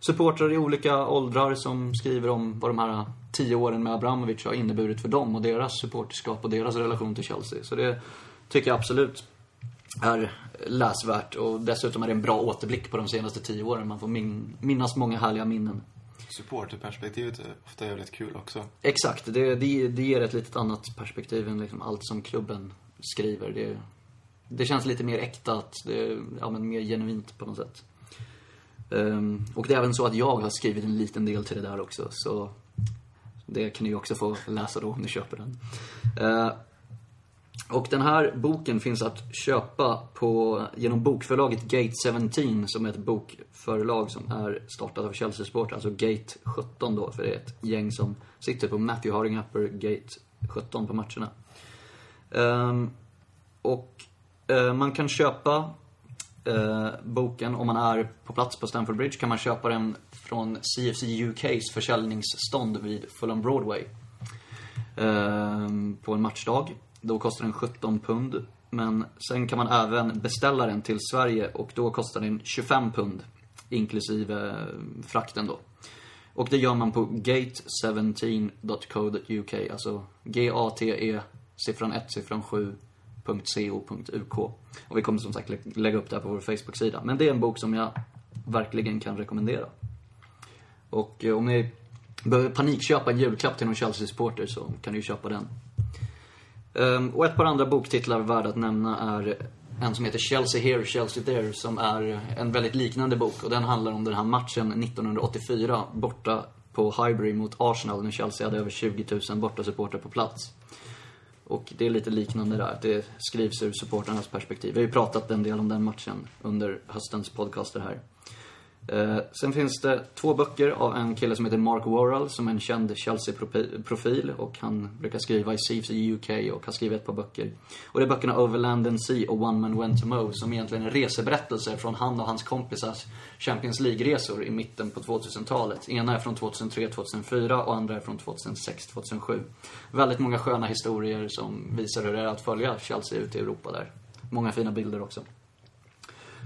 S3: supportrar i olika åldrar som skriver om vad de här tio åren med Abramovic har inneburit för dem och deras supporterskap och deras relation till Chelsea. Så det tycker jag absolut är läsvärt och dessutom är det en bra återblick på de senaste tio åren. Man får min- minnas många härliga minnen.
S1: Supporterperspektivet är ofta jävligt kul också.
S3: Exakt, det, det, det ger ett litet annat perspektiv än liksom allt som klubben skriver. Det, det känns lite mer äkta, att det ja, men mer genuint på något sätt. Um, och det är även så att jag har skrivit en liten del till det där också, så det kan ni ju också få läsa då om ni köper den. Uh, Och den här boken finns att köpa på, genom bokförlaget Gate 17 som är ett bokförlag som är startat av Chelsea-supportrar. Alltså Gate 17 då, för det är ett gäng som sitter på Matthew Harding Upper Gate 17 på matcherna. Um, och uh, man kan köpa eh, boken om man är på plats på Stamford Bridge. Kan man köpa den från CFC UKs försäljningsstånd vid Fulham Broadway. Eh, på en matchdag. Då kostar den 17 pund. Men sen kan man även beställa den till Sverige och då kostar den 25 pund. Inklusive eh, frakten då. Och det gör man på gate17.co.uk. Alltså G-A-T-E, siffran 1, siffran 7, .co.uk. Och vi kommer som sagt lä- lägga upp det här på vår Facebook-sida. Men det är en bok som jag verkligen kan rekommendera. Och eh, om ni behöver panikköpa en julklapp till någon Chelsea-supporter så kan ni ju köpa den. Ehm, och ett par andra boktitlar värda att nämna är en som heter Chelsea Here, Chelsea There som är en väldigt liknande bok och den handlar om den här matchen 1984 borta på Highbury mot Arsenal när Chelsea hade över 20 000 bortasupportrar på plats. Och det är lite liknande där, att det skrivs ur supportrarnas perspektiv. Vi har ju pratat en del om den matchen under höstens podcaster här. Eh, sen finns det två böcker av en kille som heter Mark Worrell som är en känd Chelsea-profil och han brukar skriva i CFC UK och har skrivit ett par böcker. Och det är böckerna Overland and Sea och One Man Went to Moe som egentligen är reseberättelser från han och hans kompisars Champions League-resor i mitten på 2000-talet. Ena är från 2003-2004 och andra är från 2006-2007. Väldigt många sköna historier som visar hur det är att följa Chelsea ute i Europa där. Många fina bilder också.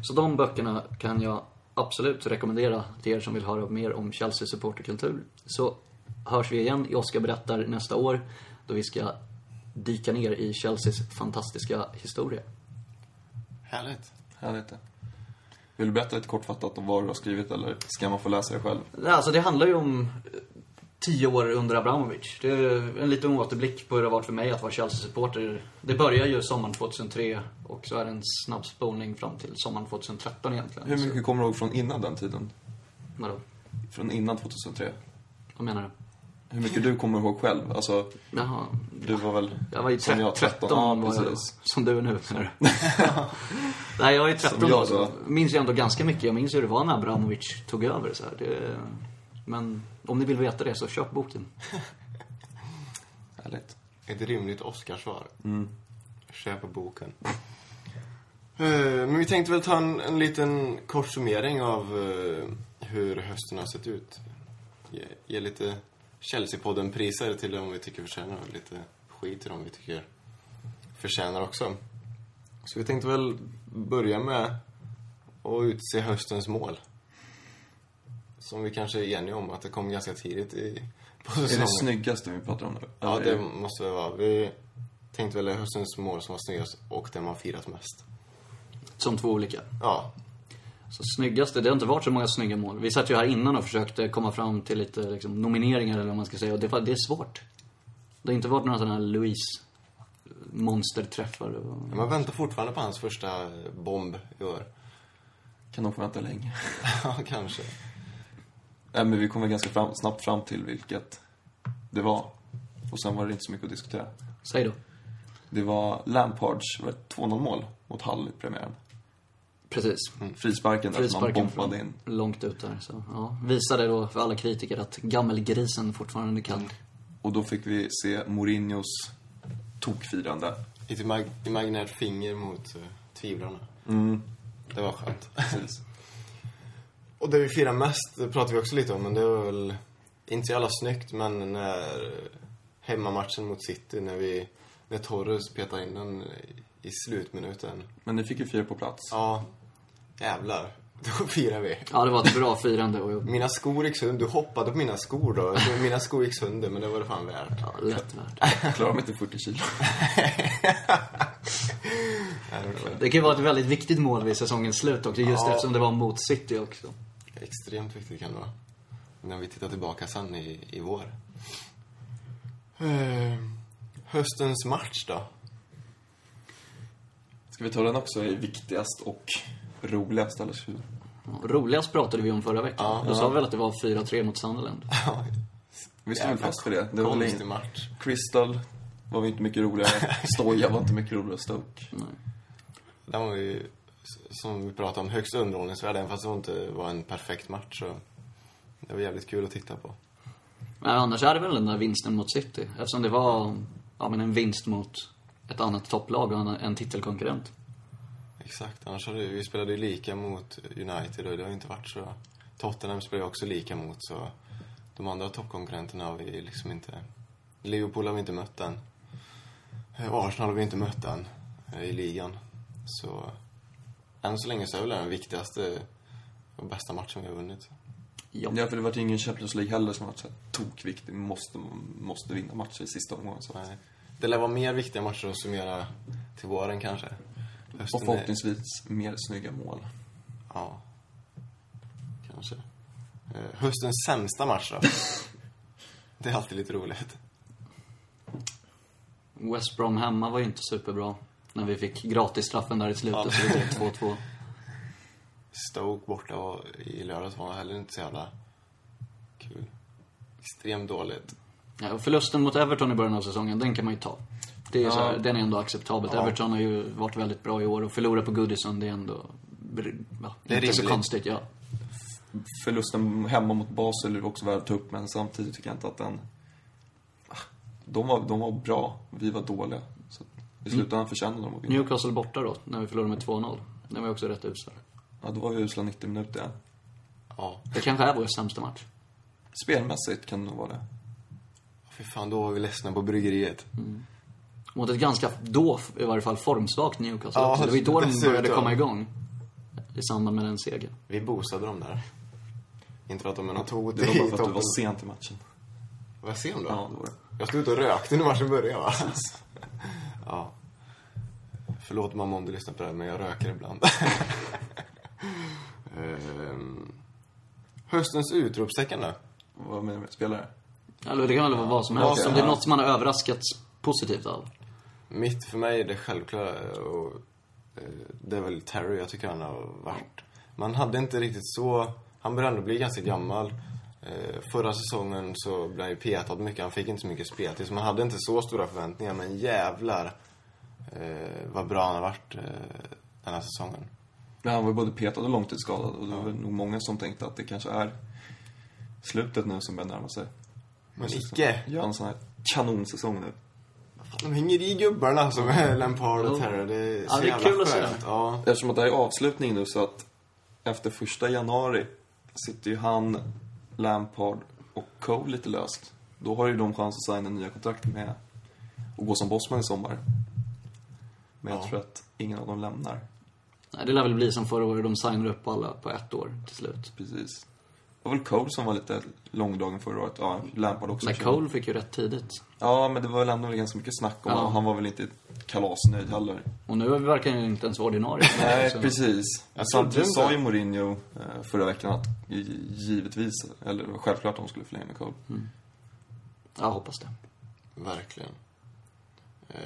S3: Så de böckerna kan jag absolut rekommendera till er som vill höra mer om Chelsea supporterkultur. Så hörs vi igen i Oscar berättar nästa år då vi ska dyka ner i Chelseas fantastiska historia.
S1: Härligt.
S2: Härligt det. Vill du berätta lite kortfattat om vad du har skrivit eller ska man få läsa det själv?
S3: Nej, Alltså det handlar ju om tio år under Abramovic. Det är en liten återblick på hur det har varit för mig att vara Chelsea-supporter. Det börjar ju sommaren 2003 och så är det en snabb spolning fram till sommaren 2013 egentligen.
S2: Hur
S3: Så-
S2: mycket kommer du ihåg från innan den tiden?
S3: Vadå?
S2: Från innan 2003?
S3: Vad menar du?
S2: Hur mycket du kommer ihåg själv? Alltså,
S3: Jaha.
S2: du var väl...
S3: Jag var ju
S2: som
S3: 13, 13
S2: Ja,
S3: var jag. Som du är nu, menar du? Nej, jag är 13
S2: Som jag
S3: då. Så minns jag ändå ganska mycket. Jag minns hur det var när Abramovic tog över. Så här. Det... Men om ni vill veta det så köp boken.
S2: Härligt.
S1: Ett rimligt Oscarsvar.
S2: Mm.
S1: Köp boken. Eh, Men vi tänkte väl ta en, en liten kort summering av eh, hur hösten har sett ut. Ge, ge lite Chelsea-podden-priser till dem vi tycker förtjänar och lite skit till dem vi tycker förtjänar också. Så vi tänkte väl börja med att utse höstens mål. Som vi kanske är eniga om att det kom ganska tidigt i, på
S2: Är det
S1: säsongen.
S2: snyggaste vi pratar om nu?
S1: Ja, det måste det vara. Vi tänkte väl höstens mål som var snyggast och den man firat mest.
S3: Som två olika.
S1: Ja,
S3: Så snyggaste, det har inte varit så många snygga mål. Vi satt ju här innan och försökte komma fram till lite liksom, nomineringar eller vad man ska säga. Och det, det är svårt. Det har inte varit några sådana här Louise monsterträffar. Och...
S1: man väntar fortfarande på hans första bomb i år.
S2: Kan de få vänta länge?
S1: Ja, kanske.
S2: Nej, men vi kom väl ganska fram, snabbt fram till vilket det var. Och sen var det inte så mycket att diskutera.
S3: Säg då.
S2: Det var Lampards var det 2-0 mål mot Hull i premiären.
S3: Precis.
S2: Frisparken där som man
S3: Frisparken
S2: bombade in.
S3: långt ut där. Så, ja. Visade då för alla kritiker att gammelgrisen fortfarande kan.
S2: Och då fick vi se Mourinhos tokfirande.
S1: Ett imag imaginärt finger mot uh, tvivlarna.
S2: Mm,
S1: Det var skönt.
S2: precis.
S1: Och det vi firar mest, det pratade vi också lite om, men det var väl inte så jävla snyggt, men när hemmamatchen mot City, när vi, när Torres petade in den i slutminuten.
S2: Men ni fick ju fira på plats.
S1: Ja, jävlar. Då firar vi.
S3: Ja, det var ett bra firande. Och,
S1: Mina skor gick sönder. Du hoppade på mina skor då. Mina skor gick sönder, men det var det fan värt.
S3: ja, lätt värt.
S2: Klarar de inte 40 kilo?
S1: Det
S3: kan ju vara ett väldigt viktigt mål vid säsongens slut också. Just
S1: Ja.
S3: eftersom det var mot City också.
S1: Extremt viktigt kan det vara. När vi tittar tillbaka sen i, i vår. Eh, höstens match då?
S2: Ska vi ta den också i viktigast och roligast, eller hur?
S3: Roligast pratade vi om förra veckan.
S1: Ja.
S3: Då sa vi väl att det var 4-3 mot Sunderland.
S1: Ja,
S2: Vi väl
S1: jävla
S2: fast för det. Det var väl
S1: match.
S2: Crystal var inte mycket roligare. Stoja var inte mycket roligare. Stoke.
S3: Nej.
S1: Den var ju, som vi pratade om, högst underhållningsvärd. Även fast det inte var en perfekt match. Så det var jävligt kul att titta på.
S3: Men annars är det väl den där vinsten mot City. Eftersom det var ja, men en vinst mot ett annat topplag och en, en titelkonkurrent.
S1: Exakt. Annars hade vi spelade ju lika mot United och det har ju inte varit så. Tottenham spelar ju också lika mot så de andra toppkonkurrenterna har vi liksom inte... Liverpool har vi inte mött än. Eh, Arsenal har vi inte mött än eh, i ligan. Så än så länge så är väl det den viktigaste och bästa matchen vi har vunnit.
S3: Ja.
S2: Ja, för det var ingen Champions League heller som var så tokviktig. Måste, måste vinna matcher i sista omgången. Så.
S1: Nej. Det lär vara mer viktiga matcher att summera till våren kanske. Hösten
S2: Och
S1: är-
S2: förhoppningsvis mer snygga mål.
S1: Ja. Kanske. Eh, höstens sämsta match då? det är alltid lite roligt.
S3: West Brom hemma var ju inte superbra. När vi fick gratisstraffen där i slutet
S1: Ja.
S3: så det blev 2-2.
S1: Stoke borta och i lördags var heller inte så jävla kul. Extremt dåligt.
S3: Ja, och förlusten mot Everton i början av säsongen, den kan man ju ta. Det är
S1: Ja.
S3: så här, den är ändå acceptabelt.
S1: Ja.
S3: Everton har ju varit väldigt bra i år och förlora på Goodison, det är ändå... Ja,
S1: Det är
S3: inte så konstigt, ja.
S2: Förlusten hemma mot Basel är också värd att ta upp, men samtidigt tycker jag inte att den... Ah, De var, de var bra, vi var dåliga. I slutändan förtjänade de att vinna.
S3: Newcastle borta då, när vi förlorade med 2-0. Den var ju också rätt usel.
S2: Ja, då var vi usla 90 minuter. Ja.
S1: Ja,
S3: Det kanske är vår sämsta match.
S2: Spelmässigt kan det nog vara det.
S1: fy fan, då var vi ledsna på bryggeriet.
S3: Mot ett ganska, då i varje fall, formsvagt Newcastle
S1: Ja,
S3: också. Det var ju då de började komma igång. I samband med den segern.
S1: Vi boostade dem där. Inte för att de är något hot
S2: Det var bara för att du var sent i matchen.
S1: Var jag sen då?
S2: Ja, det var det.
S1: Jag stod ute och rökte när matchen började va? Ja. Förlåt mamma om du lyssnar på det här, men jag röker ibland. Ehm, höstens utropstecken då?
S2: Vad menar du med spelare?
S3: Eller det kan väl vara vad som helst. Om det är något som man har överraskats positivt av.
S1: Mitt för mig är det självklara och eh, det är väl Terry jag tycker han har varit. Man hade inte riktigt så, han började ändå bli ganska gammal. Eh, Förra säsongen så blev han ju petad mycket, han fick inte så mycket speltid så man hade inte så stora förväntningar men jävlar eh, vad bra han har varit eh, den här säsongen.
S2: Ja, han var både petad och långtidsskadad och det var väl nog många som tänkte att det kanske är slutet nu som börjar närma sig.
S1: Men icke.
S2: Gör en sån här kanonsäsong nu.
S1: De hänger i gubbarna som är Lampard och
S3: Ja.
S1: Terry. Det är
S3: Ja,
S1: så
S3: det är
S1: jävla
S3: kul att se.
S1: Ja.
S2: Eftersom att det här är avslutning nu så att efter första januari sitter ju han, Lampard och Cole lite löst. Då har ju de chans att signa nya kontrakt med och gå som bossman i sommar. Men jag
S1: Ja.
S2: tror att ingen av dem lämnar.
S3: Nej, det lär väl bli som förra året. De signar upp alla på ett år till slut.
S2: Precis. Det var väl Cole som var lite långdragen förra året. Ja, Lampard också.
S3: Men Cole fick ju rätt tidigt.
S2: Ja, men det var väl ändå ganska mycket snack om
S3: Ja.
S2: Han var väl inte kalasnöjd heller.
S3: Och nu verkar han ju inte ens vara ordinarie.
S2: Nej,
S3: Så-
S2: precis.
S1: Jag
S2: Samtidigt sa ju Mourinho eh, förra veckan att gi- givetvis, eller självklart de skulle förlänga med Cole.
S3: Jag hoppas det.
S1: Verkligen. Eh,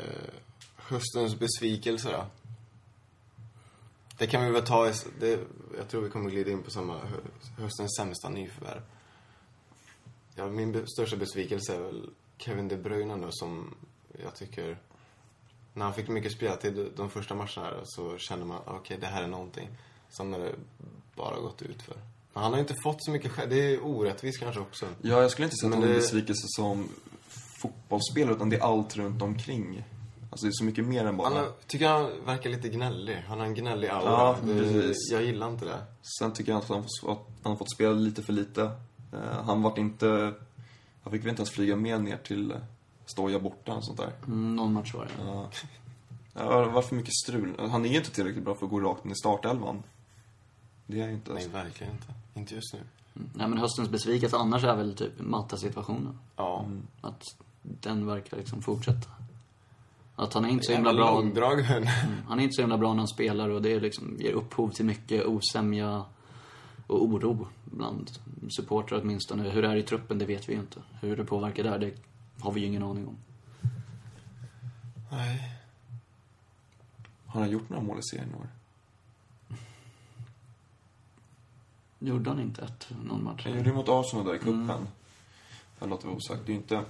S1: höstens besvikelse då? Det kan vi väl ta i, det, Jag tror vi kommer glida in på samma hö, höstens sämsta nyförvärv. Ja, min största besvikelse är väl Kevin De Bruyne då som jag tycker... När han fick mycket speltid de första matcherna så kände man okej det här är någonting. Sen har det bara gått ut för. Men han har inte fått så mycket skäl. Det är orättvist kanske också.
S2: Ja, jag skulle inte säga att han är en
S1: det-
S2: besvikelse som fotbollsspelare, utan det är allt runt omkring. Alltså det är så mycket mer än bara...
S1: Han har, tycker han verkar lite gnällig. Han har en gnällig aura.
S2: Ja,
S1: det,
S2: precis.
S1: jag gillar inte det.
S2: Sen tycker jag att han, att han har fått spela lite för lite. Eh, han vart inte... Han fick väl inte ens flyga med ner till Stoja borta och sånt där.
S3: Mm, någon match var det.
S2: Ja. Ja, det var för mycket strul. Han är ju inte tillräckligt bra för att gå rakt in i startelvan. Det är han ju inte.
S1: Nej,
S2: Alltså.
S1: verkligen inte. Inte just nu.
S3: Mm. Nej, men höstens besvikelse annars är väl typ Matta-situationen.
S1: Ja.
S3: Att den verkar liksom fortsätta. Att han är inte så himla bra.
S1: långdragen.
S3: Mm. Han är inte så himla bra när han spelar och det liksom ger upphov till mycket osämja och oro bland supportrar åtminstone. Hur det är i truppen, det vet vi ju inte. Hur det påverkar där, det har vi ju ingen aning om.
S1: Nej.
S2: Har han gjort några mål i serien i år?
S3: Gjorde han inte ett, någon match?
S2: Han gjorde mot Arsenal där i cupen. Jag låter vara osagt. Det är ju inte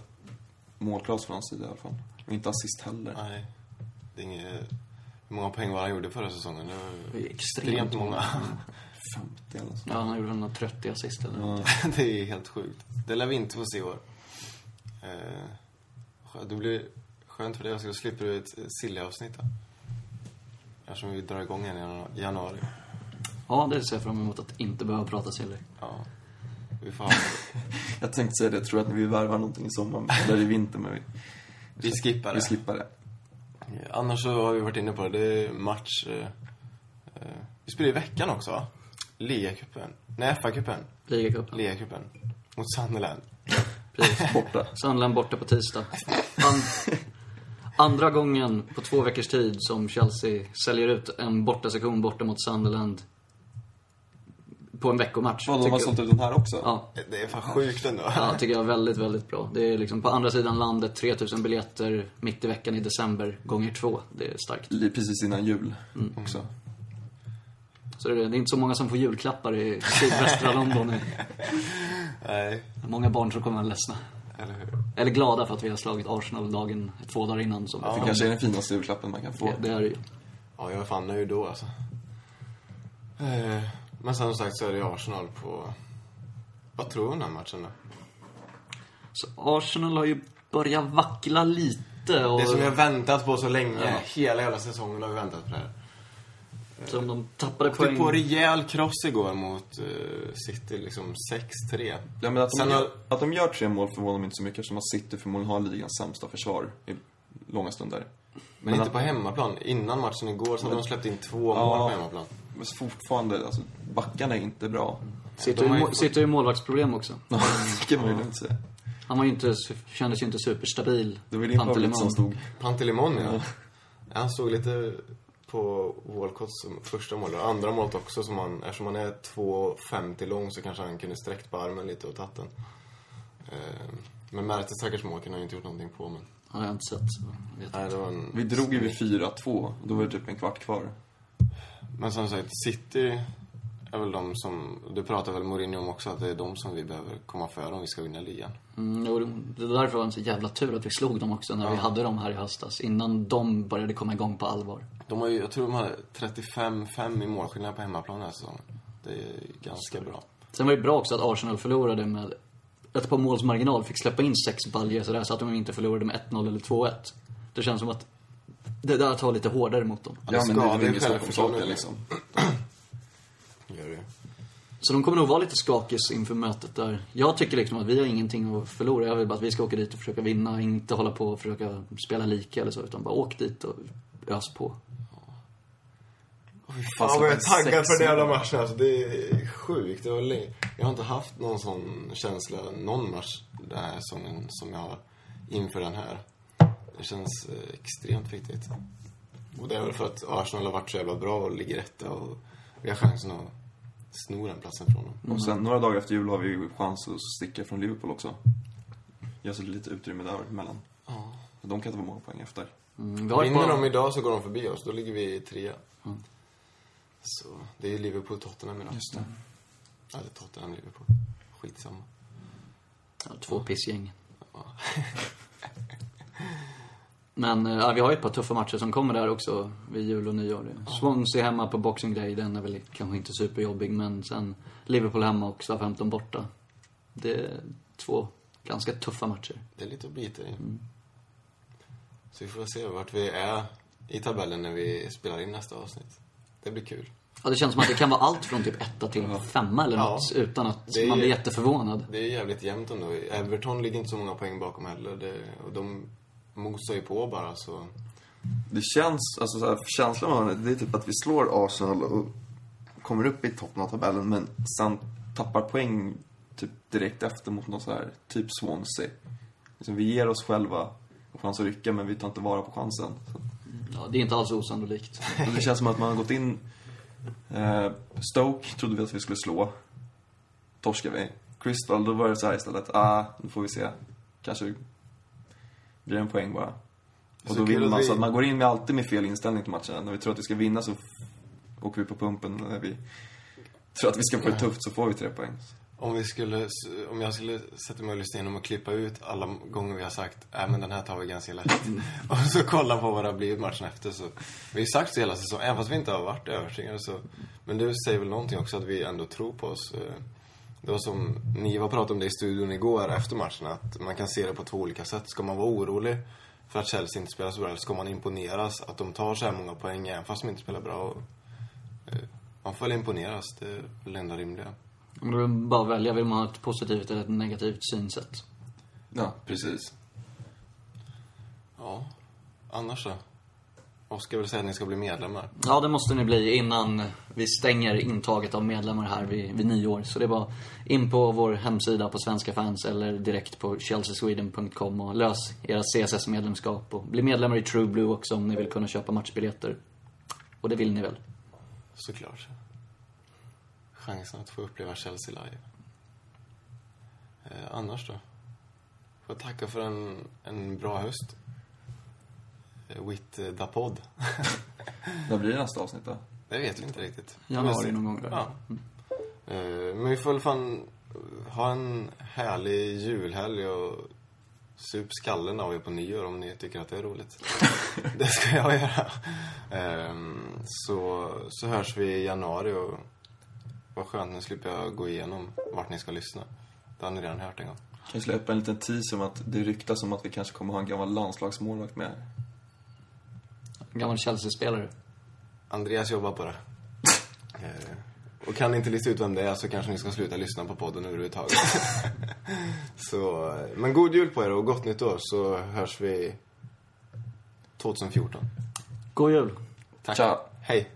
S2: målklass från hans sida i alla fall. Och inte assist heller.
S1: Nej. Det är inget... Hur många poäng var han gjorde förra säsongen? Det var
S3: Det är
S1: extremt
S3: extremt
S1: många.
S2: 50 eller så.
S3: Ja, han gjorde väl några 30 assist eller
S2: Ja.
S1: det är helt sjukt. Det lär vi inte få se i år. Eh, det blir skönt för dig också. Då slipper du ett silly-avsnitt då. Eftersom vi drar igång igen i janu- januari.
S3: Ja, det ser jag fram emot att inte behöva prata silly.
S1: Ja. Vi får.
S2: Jag tänkte säga det, jag tror att vi värvar någonting i sommar, eller i vinter, men vi,
S1: Vi skippar det.
S2: vi skippar det.
S1: Eh, Annars så har vi varit inne på det. Det är match... Eh, eh, vi spelar i veckan också va? Ligacupen. Nej, FA-cupen.
S3: Ligacupen.
S1: Ligacupen. Mot Sunderland.
S3: Precis.
S2: Borta.
S3: Sunderland borta på tisdag. An andra gången på två veckors tid som Chelsea säljer ut en bortasektion borta mot Sunderland på en veckomatch.
S2: Vad, de har sålt ut den här också?
S3: Ja,
S1: Det är fan sjukt ändå.
S3: ja, tycker jag är väldigt, väldigt bra. Det är liksom på andra sidan landet, 3000 biljetter mitt i veckan i december, gånger två. Det är starkt.
S2: Precis innan jul
S3: Mm.
S2: också.
S3: Så det är, det är inte så många som får julklappar i sydvästra London. Det
S1: Nej,
S3: många barn som kommer att vara ledsna.
S1: eller hur?
S3: Eller glada för att vi har slagit Arsenal dagen, två dagar innan. Som
S1: Ja.
S2: Det kanske är den finaste julklappen man kan få.
S3: det, det är det ju.
S1: Ja, jag är fan nöjd då alltså. Eh, Men som sagt så är det Arsenal på... Vad tror du om den här matchen då?
S3: Så Arsenal har ju börjat vackla lite och
S1: Det som vi har väntat på så länge.
S3: Ja.
S1: Hela jävla säsongen har vi väntat på det här.
S3: Som de tappade poäng.
S1: på rejäl kross igår mot eh, City, liksom 6-3.
S2: Ja, men att, de
S1: Sen
S2: gör, att de gör tre mål förvånar mig inte så mycket eftersom att City förmodligen har ligans sämsta försvar i långa stunder.
S1: Men, inte
S2: att-
S1: på hemmaplan. Innan matchen igår så hade de släppt in två
S2: Ja.
S1: mål på hemmaplan.
S2: Men fortfarande, alltså backarna är inte bra.
S3: Sitter
S1: De
S3: ju
S1: har ju
S3: må-
S1: fått-
S3: Sitter ju i målvaktsproblem också.
S2: det kan man ju lugnt säga.
S3: Han var ju inte, kändes ju inte superstabil.
S2: Det var ju din favorit
S3: Pantelimon.
S2: som stod.
S1: Pantelimon, ja. Han stod lite på Walcotts som första mål. Och andra målet också, som han, eftersom han är 2,50 lång så kanske han kunde sträckt på armen lite och tagit den. Eh, Men Mertesackers mål kunde han ju inte gjort någonting på. Men...
S3: Har jag inte sett. Så vet jag.
S1: Nej, det var en...
S2: Vi drog ju vid 4-2. Då var det typ en kvart kvar.
S1: Men som sagt, City är väl de som... Det pratar väl Mourinho om också, att det är de som vi behöver komma före om vi ska vinna ligan.
S3: Mm, jo, det var därför var det en så jävla tur att vi slog dem också när vi hade dem här i höstas. Innan de började komma igång på allvar.
S1: De har ju, jag tror de hade 35-5 i målskillnad på hemmaplan den här säsongen. Det är ganska bra.
S3: Sen var det bra också att Arsenal förlorade med ett par måls marginal. Fick släppa in sex baljor sådär så att de inte förlorade med 1-0 eller 2-1. Det känns som att det där tar lite hårdare mot dem.
S1: det
S2: Ja, men om
S1: självförtroendet,
S2: saken liksom.
S1: Gör det.
S3: Så de kommer nog vara lite skakis inför mötet där. Jag tycker liksom att vi har ingenting att förlora. Jag vill bara att vi ska åka dit och försöka vinna. Inte hålla på och försöka spela lika eller så. Utan bara åk dit och ös på.
S1: Fan vad jag är taggad för den jävla matchen alltså. Det är sjukt. Det var länge. Jag har inte haft någon sån känsla, någon match den här säsongen som jag har inför den här. Det känns eh, extremt viktigt. Och det är väl för att Arsenal har varit så jävla bra och ligger etta och vi har chansen att sno den platsen från dem.
S2: Och sen några dagar efter jul har vi ju chans att sticka från Liverpool också. Ge oss lite utrymme däremellan.
S1: Ja.
S2: De kan inte vara många poäng efter.
S3: Mm,
S1: Vinner de idag så går de förbi oss. Då ligger vi trea. Så det är ju Liverpool-Tottenham idag.
S2: Just det.
S1: Eller Tottenham-Liverpool. Skitsamma.
S3: Ja, två pissgäng. Men eh, ja, vi har ju ett par tuffa matcher som kommer där också vid jul och nyår. Swansea hemma på Boxing Day, den är väl kanske inte superjobbig. Men sen Liverpool hemma och Southampton borta. Det är två ganska tuffa matcher.
S1: Det är lite att bita i. Så vi får se vart vi är i tabellen när vi spelar in nästa avsnitt. Det blir kul.
S3: Ja, det känns som att det kan vara allt från typ etta till femma eller
S1: Ja.
S3: något. Utan att
S1: är-
S3: man blir jätteförvånad.
S1: Det är jävligt jämnt ändå. Everton ligger inte så många poäng bakom heller. Det, och de mosar ju på bara så.
S2: Det känns, alltså så här, känslan av det, är typ att vi slår Arsenal och kommer upp i toppen av tabellen men sen tappar poäng typ direkt efter mot någon så här, typ Swansea. Liksom, vi ger oss själva chans att rycka men vi tar inte vara på chansen.
S3: Ja, det är inte alls osannolikt.
S2: det känns som att man har gått in... Eh, Stoke trodde vi att vi skulle slå. Torskade vi. Crystal, då var det så här istället. Ah, nu får vi se. Kanske blir det en poäng bara. Och
S1: Så
S2: då vill man,
S1: vi-
S2: så att man går in med alltid med fel inställning till matchen. När vi tror att vi ska vinna så åker vi på pumpen. När vi tror att vi ska få det tufft så får vi tre poäng.
S1: Om vi skulle, om jag skulle sätta mig och lyssna igenom och klippa ut alla gånger vi har sagt äh, men den här tar vi ganska lätt. och så kolla på vad det har blivit matchen efter så. Vi har ju sagt så hela säsongen, även fast vi inte har varit övertygade så. Men det säger väl någonting också att vi ändå tror på oss. Eh, Det var som, ni var pratade om det i studion igår efter matchen, att man kan se det på två olika sätt. Ska man vara orolig för att Chelsea inte spelar så bra, eller ska man imponeras att de tar så här många poäng även fast de inte spelar bra? Och, eh, man får väl imponeras, det är väl det enda rimliga.
S3: Om du bara välja, vill man ha ett positivt eller ett negativt synsätt?
S2: Ja, precis.
S1: Ja, annars då? Oskar vill säga att ni ska bli medlemmar.
S3: Ja, det måste ni bli innan vi stänger intaget av medlemmar här vid, vid nyår. Så det är bara in på vår hemsida på Svenska fans eller direkt på chelseasweden.com och lös era CSS-medlemskap. Och bli medlemmar i True Blue också om ni vill kunna köpa matchbiljetter. Och det vill ni väl?
S1: Såklart. Chansen att få uppleva Chelsea live. Eh, annars då? Får jag tacka för en, en bra höst. Eh, with the podd.
S2: Vad blir nästa avsnitt då?
S1: Det vet vi inte riktigt.
S3: Januari någon gång där.
S1: Ja. Eh, men vi får väl fan ha en härlig julhelg och sup skallen av er på nyår om ni tycker att det är roligt. det ska jag göra. Ehm, så, så hörs vi i januari och vad skönt, nu slipper jag gå igenom vart ni ska lyssna. Det har ni redan hört en gång.
S2: Kan jag släppa en liten tease om att det ryktas om att vi kanske kommer ha en gammal landslagsmålvakt med.
S3: En gammal Chelsea-spelare.
S1: Andreas jobbar på det. Eh, och kan ni inte lista ut vem det är så kanske ni ska sluta lyssna på podden överhuvudtaget. så, eh, men god jul på er och gott nytt år så hörs vi 2014.
S3: God jul!
S1: Tack.
S2: Ciao.
S1: Hej.